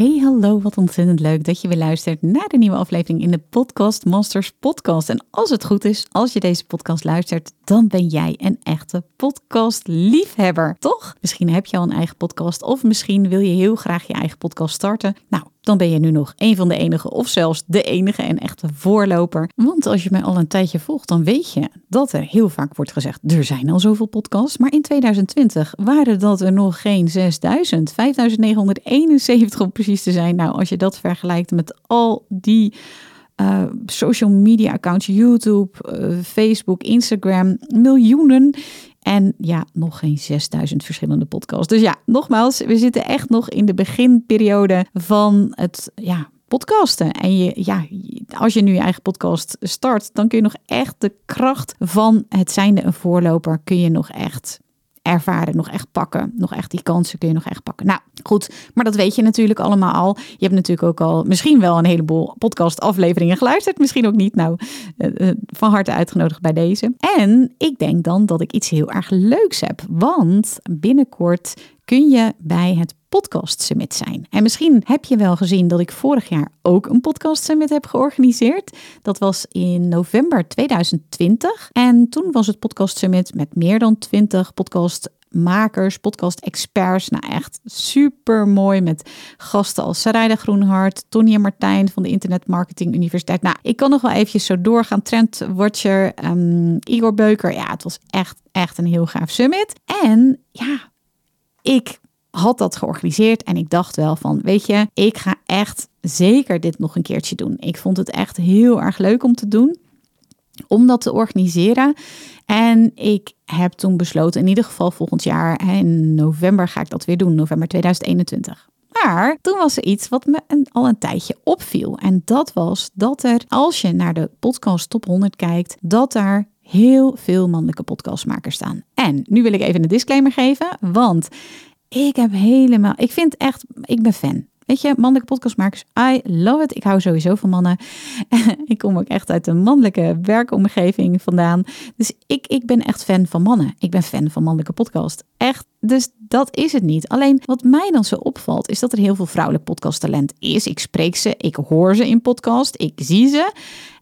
Hey, hallo, wat ontzettend leuk dat je weer luistert naar de nieuwe aflevering in de Podcast Masters podcast. En als het goed is, als je deze podcast luistert, dan ben jij een echte podcastliefhebber, toch? Misschien heb je al een eigen podcast of misschien wil je heel graag je eigen podcast starten. Nou, dan ben je nu nog een van de enige of zelfs de enige en echte voorloper. Want als je mij al een tijdje volgt, dan weet je dat er heel vaak wordt gezegd, er zijn al zoveel podcasts. Maar in 2020 waren dat er nog geen 6000, 5971 om precies te zijn. Nou, als je dat vergelijkt met al die uh, social media accounts, YouTube, uh, Facebook, Instagram, miljoenen. En ja, nog geen 6000 verschillende podcasts. Dus ja, nogmaals, we zitten echt nog in de beginperiode van het ja, podcasten. En je, ja, als je nu je eigen podcast start, dan kun je nog echt de kracht van het zijnde een voorloper, kun je nog echt ervaren, nog echt pakken. Nog echt die kansen kun je nog echt pakken. Nou, goed, maar dat weet je natuurlijk allemaal al. Je hebt natuurlijk ook al misschien wel een heleboel podcast afleveringen geluisterd. Misschien ook niet. Nou, eh, eh, van harte uitgenodigd bij deze. En ik denk dan dat ik iets heel erg leuks heb. Want binnenkort kun je bij het Podcast Summit zijn. En misschien heb je wel gezien dat ik vorig jaar ook een Podcast Summit heb georganiseerd. Dat was in november 2020. En toen was het Podcast Summit met meer dan 20 podcastmakers, podcast-experts. Nou, echt super mooi met gasten als Sarayda Groenhart, Tony Martijn van de Internet Marketing Universiteit. Nou, ik kan nog wel eventjes zo doorgaan. Trent Watcher, um, Igor Beuker. Ja, het was echt, echt een heel gaaf summit. En ja, ik had dat georganiseerd en ik dacht wel van, weet je, ik ga echt zeker dit nog een keertje doen. Ik vond het echt heel erg leuk om te doen, om dat te organiseren. En ik heb toen besloten, in ieder geval volgend jaar, in november ga ik dat weer doen, november 2021. Maar toen was er iets wat me al een tijdje opviel. En dat was dat er, als je naar de podcast top 100 kijkt, dat daar heel veel mannelijke podcastmakers staan. En nu wil ik even een disclaimer geven, want ik heb helemaal, ik vind echt, ik ben fan. Weet je, mannelijke podcastmakers, I love it. Ik hou sowieso van mannen. ik kom ook echt uit een mannelijke werkomgeving vandaan. Dus ik, ik ben echt fan van mannen. Ik ben fan van mannelijke podcast. Echt. Dus dat is het niet. Alleen wat mij dan zo opvalt, is dat er heel veel vrouwelijk podcasttalent is. Ik spreek ze, ik hoor ze in podcast, ik zie ze.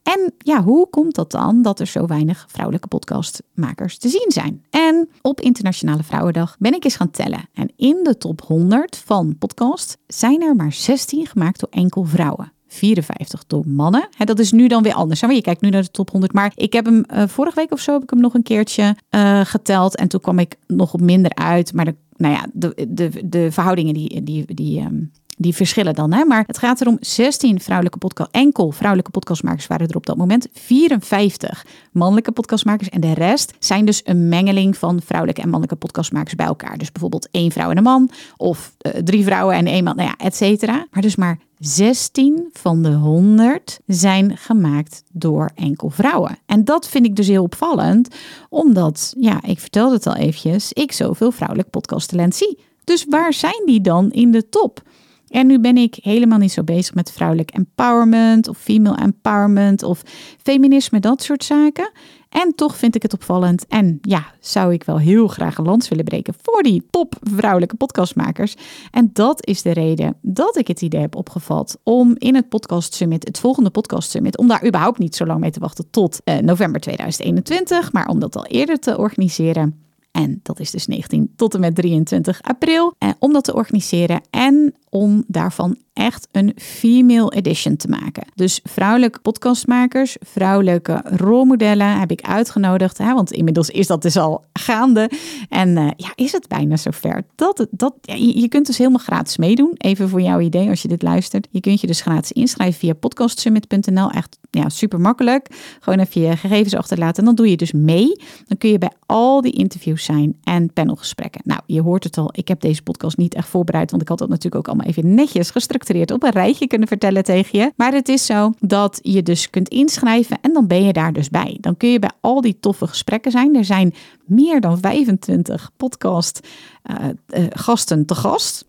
En ja, hoe komt dat dan dat er zo weinig vrouwelijke podcastmakers te zien zijn? En op Internationale Vrouwendag ben ik eens gaan tellen. En in de top 100 van podcast zijn er maar 16 gemaakt door enkel vrouwen. 54 door mannen. dat is nu dan weer anders. Je kijkt nu naar de top 100. Maar ik heb hem uh, vorige week of zo heb ik hem nog een keertje uh, geteld. En toen kwam ik nog op minder uit. Maar de, nou ja, de, de, de verhoudingen die, die, die um, die verschillen dan. Hè? Maar het gaat erom 16 vrouwelijke podcast, enkel vrouwelijke podcastmakers waren er op dat moment. 54 mannelijke podcastmakers. En de rest zijn dus een mengeling van vrouwelijke en mannelijke podcastmakers bij elkaar. Dus bijvoorbeeld één vrouw en een man. Of uh, drie vrouwen en één man. Nou ja, et cetera. Maar dus maar 16 van de 100 zijn gemaakt door enkel vrouwen. En dat vind ik dus heel opvallend, omdat, ja, ik vertelde het al eventjes, ik zoveel vrouwelijk podcasttalent zie. Dus waar zijn die dan in de top? En nu ben ik helemaal niet zo bezig met vrouwelijk empowerment of female empowerment of feminisme, dat soort zaken. En toch vind ik het opvallend. En ja, zou ik wel heel graag een lans willen breken voor die top vrouwelijke podcastmakers. En dat is de reden dat ik het idee heb opgevat om in het podcast summit, het volgende podcast summit, om daar überhaupt niet zo lang mee te wachten tot uh, november 2021, maar om dat al eerder te organiseren. En dat is dus 19 tot en met 23 april. Eh, om dat te organiseren en om daarvan echt een female edition te maken. Dus vrouwelijke podcastmakers, vrouwelijke rolmodellen heb ik uitgenodigd. Hè, want inmiddels is dat dus al gaande. En uh, ja, is het bijna zover. Dat, dat, je kunt dus helemaal gratis meedoen. Even voor jouw idee als je dit luistert. Je kunt je dus gratis inschrijven via podcastsummit.nl. Echt ja, super makkelijk. Gewoon even je gegevens achterlaten. En dan doe je dus mee. Dan kun je bij al die interviews zijn en panelgesprekken. Nou, je hoort het al. Ik heb deze podcast niet echt voorbereid. Want ik had dat natuurlijk ook allemaal even netjes gestructureerd op een rijtje kunnen vertellen tegen je. Maar het is zo dat je dus kunt inschrijven en dan ben je daar dus bij. Dan kun je bij al die toffe gesprekken zijn. Er zijn meer dan 25 podcast uh, uh, gasten te gast.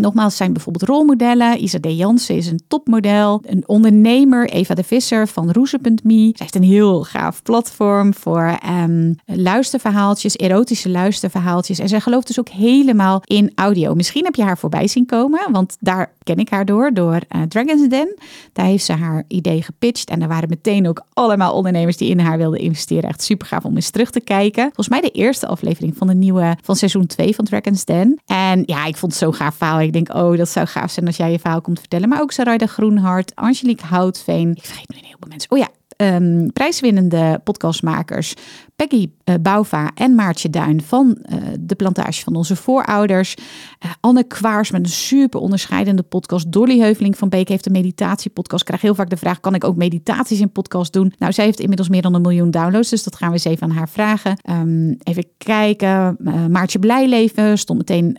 Nogmaals, zijn bijvoorbeeld rolmodellen. Isa de Jansen is een topmodel. Een ondernemer, Eva de Visser van Roeze.me. Zij heeft een heel gaaf platform voor um, luisterverhaaltjes, erotische luisterverhaaltjes. En zij gelooft dus ook helemaal in audio. Misschien heb je haar voorbij zien komen, want daar ken ik haar door, door uh, Dragon's Den. Daar heeft ze haar idee gepitcht. En er waren meteen ook allemaal ondernemers die in haar wilden investeren. Echt super gaaf om eens terug te kijken. Volgens mij de eerste aflevering van de nieuwe, van seizoen 2 van Dragon's Den. En ja, ik vond het zo gaaf verhaal. Ik denk, oh, dat zou gaaf zijn als jij je verhaal komt vertellen. Maar ook Sarayda Groenhart, Angelique Houtveen. Ik vergeet nu een heleboel mensen. Oh ja, um, prijswinnende podcastmakers Peggy uh, Bouva en Maartje Duin van uh, de plantage van onze voorouders. Uh, Anne Kwaars met een super onderscheidende podcast. Dolly Heuveling van Beek heeft een meditatiepodcast. Ik krijg heel vaak de vraag, kan ik ook meditaties in podcast doen? Nou, zij heeft inmiddels meer dan een miljoen downloads, dus dat gaan we eens even aan haar vragen. Um, even kijken, Maartje Blijleven stond meteen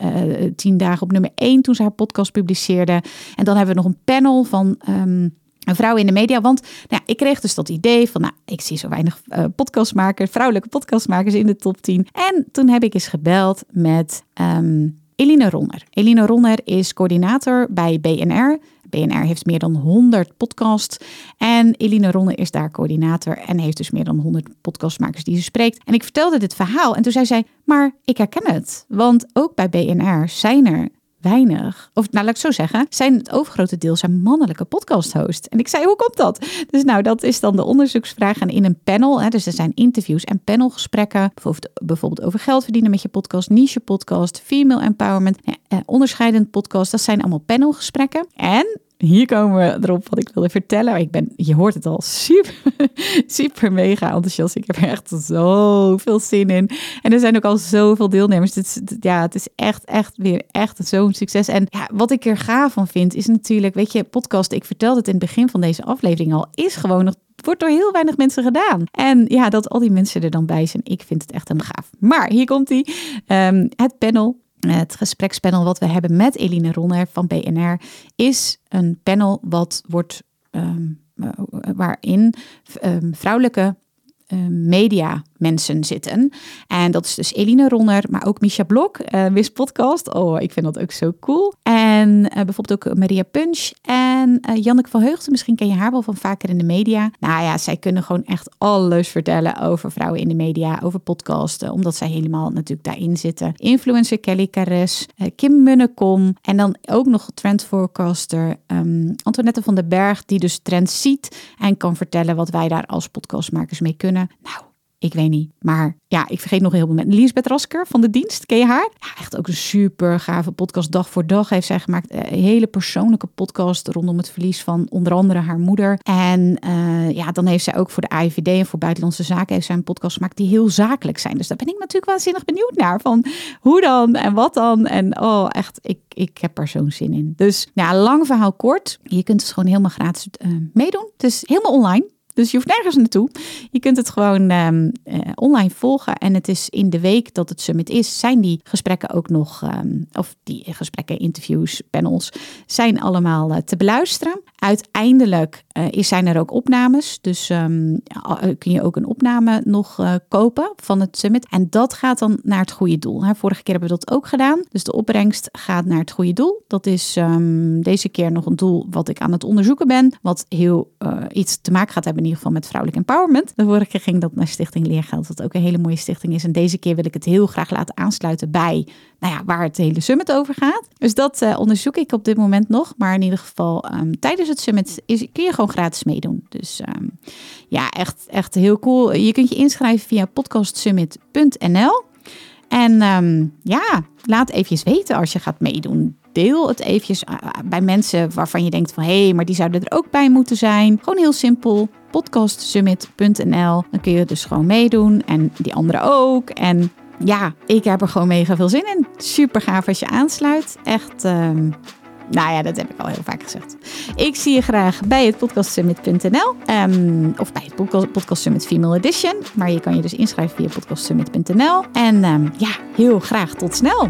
tien dagen op nummer één toen ze haar podcast publiceerde. En dan hebben we nog een panel van... Um, een vrouw in de media. Want nou ik kreeg dus dat idee van, nou, ik zie zo weinig uh, podcastmakers, vrouwelijke podcastmakers in de top 10. En toen heb ik eens gebeld met um, Eline Ronner. Eline Ronner is coördinator bij BNR. BNR heeft meer dan 100 podcasts. En Eline Ronner is daar coördinator en heeft dus meer dan 100 podcastmakers die ze spreekt. En ik vertelde dit verhaal en toen zei zij, maar ik herken het. Want ook bij BNR zijn er weinig, of nou laat ik zo zeggen, zijn het overgrote deel zijn mannelijke podcast-host. En ik zei, hoe komt dat? Dus nou, dat is dan de onderzoeksvraag. En in een panel, hè, dus er zijn interviews en panelgesprekken, bijvoorbeeld, bijvoorbeeld over geld verdienen met je podcast, niche podcast, female empowerment, eh, onderscheidend podcast. Dat zijn allemaal panelgesprekken. En hier komen we erop wat ik wilde vertellen. Ik ben, je hoort het al, super, super mega enthousiast. Ik heb er echt zoveel zin in. En er zijn ook al zoveel deelnemers. Het ja, het is echt, echt weer echt zo'n succes. En ja, wat ik er gaaf van vind, is natuurlijk, weet je, podcast, ik vertelde het in het begin van deze aflevering al, is gewoon nog wordt door heel weinig mensen gedaan. En ja, dat al die mensen er dan bij zijn, ik vind het echt een gaaf. Maar hier komt hij. Um, het panel het gesprekspanel wat we hebben met Eline Ronner van BNR is een panel wat wordt um, waarin um, vrouwelijke um, media mensen zitten. En dat is dus Eline Ronner, maar ook Misha Blok, uh, Podcast. Oh, ik vind dat ook zo cool. En uh, bijvoorbeeld ook Maria Punch en uh, Janneke van Heugden. Misschien ken je haar wel van vaker in de media. Nou ja, zij kunnen gewoon echt alles vertellen over vrouwen in de media, over podcasten, omdat zij helemaal natuurlijk daarin zitten. Influencer Kelly Cares, Kim Munnekom en dan ook nog trendforecaster um, Antoinette van den Berg, die dus trends ziet en kan vertellen wat wij daar als podcastmakers mee kunnen. Nou, ik weet niet. Maar ja, ik vergeet nog heel veel mensen. Lisbeth Rasker van de dienst, ken je haar? Ja, echt ook een super gave podcast. Dag voor dag heeft zij gemaakt. Een hele persoonlijke podcast rondom het verlies van onder andere haar moeder. En uh, ja, dan heeft zij ook voor de AIVD en voor Buitenlandse Zaken heeft zij een podcast gemaakt die heel zakelijk zijn. Dus daar ben ik natuurlijk waanzinnig benieuwd naar. Van hoe dan en wat dan? En oh, echt, ik, ik heb er zo'n zin in. Dus ja, lang verhaal kort. Je kunt het gewoon helemaal gratis uh, meedoen. Het is helemaal online. Dus je hoeft nergens naartoe. Je kunt het gewoon um, uh, online volgen. En het is in de week dat het summit is, zijn die gesprekken ook nog, um, of die gesprekken, interviews, panels, zijn allemaal uh, te beluisteren. Uiteindelijk uh, zijn er ook opnames. Dus um, kun je ook een opname nog kopen van het summit. En dat gaat dan naar het goede doel. Hè. Vorige keer hebben we dat ook gedaan. Dus de opbrengst gaat naar het goede doel. Dat is deze keer nog een doel wat ik aan het onderzoeken ben. Wat heel iets te maken gaat hebben in ieder geval met vrouwelijk empowerment. De vorige keer ging dat naar Stichting Leergeld, wat ook een hele mooie stichting is. En deze keer wil ik het heel graag laten aansluiten bij nou ja, waar het hele summit over gaat. Dus dat uh, onderzoek ik op dit moment nog. Maar in ieder geval um, tijdens het summit is, kun je gewoon gratis meedoen. Dus um, ja, echt, echt heel cool. Je kunt je inschrijven via podcastsummit.nl. En um, ja, laat even weten als je gaat meedoen. deel het eventjes eh, bij mensen waarvan je denkt van hé, hey, maar die zouden er ook bij moeten zijn. Gewoon heel simpel podcastsummit.nl. Dan kun je dus gewoon meedoen en die anderen ook. En ja, ik heb er gewoon mega veel zin in. Super gaaf als je aansluit. Echt. Um, nou ja, dat heb ik al heel vaak gezegd. Ik zie je graag bij het podcastsummit.nl um, of bij het Podcast Summit Female Edition. Maar je kan je dus inschrijven via podcastsummit.nl. En um, ja, heel graag tot snel.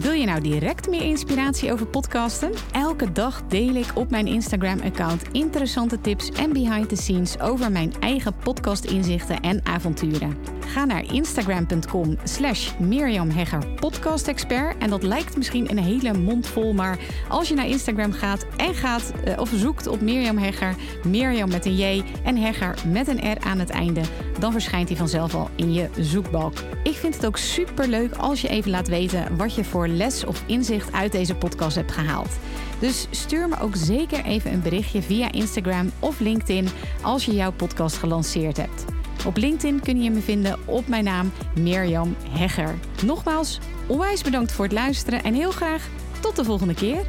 Wil je nou direct meer inspiratie over podcasten? Elke dag deel ik op mijn Instagram-account interessante tips en behind the scenes over mijn eigen podcast-inzichten en avonturen. Ga naar instagram.com slash Mirjam Hegger. En dat lijkt misschien een hele mond vol, maar als je naar Instagram gaat en gaat uh, of zoekt op Mirjam Hegger, Mirjam met een J en Hegger met een R aan het einde, dan verschijnt hij vanzelf al in je zoekbalk. Ik vind het ook super leuk als je even laat weten wat je voor les of inzicht uit deze podcast hebt gehaald. Dus stuur me ook zeker even een berichtje via Instagram of LinkedIn als je jouw podcast gelanceerd hebt. Op LinkedIn kun je me vinden op mijn naam Mirjam Hegger. Nogmaals, onwijs bedankt voor het luisteren en heel graag tot de volgende keer.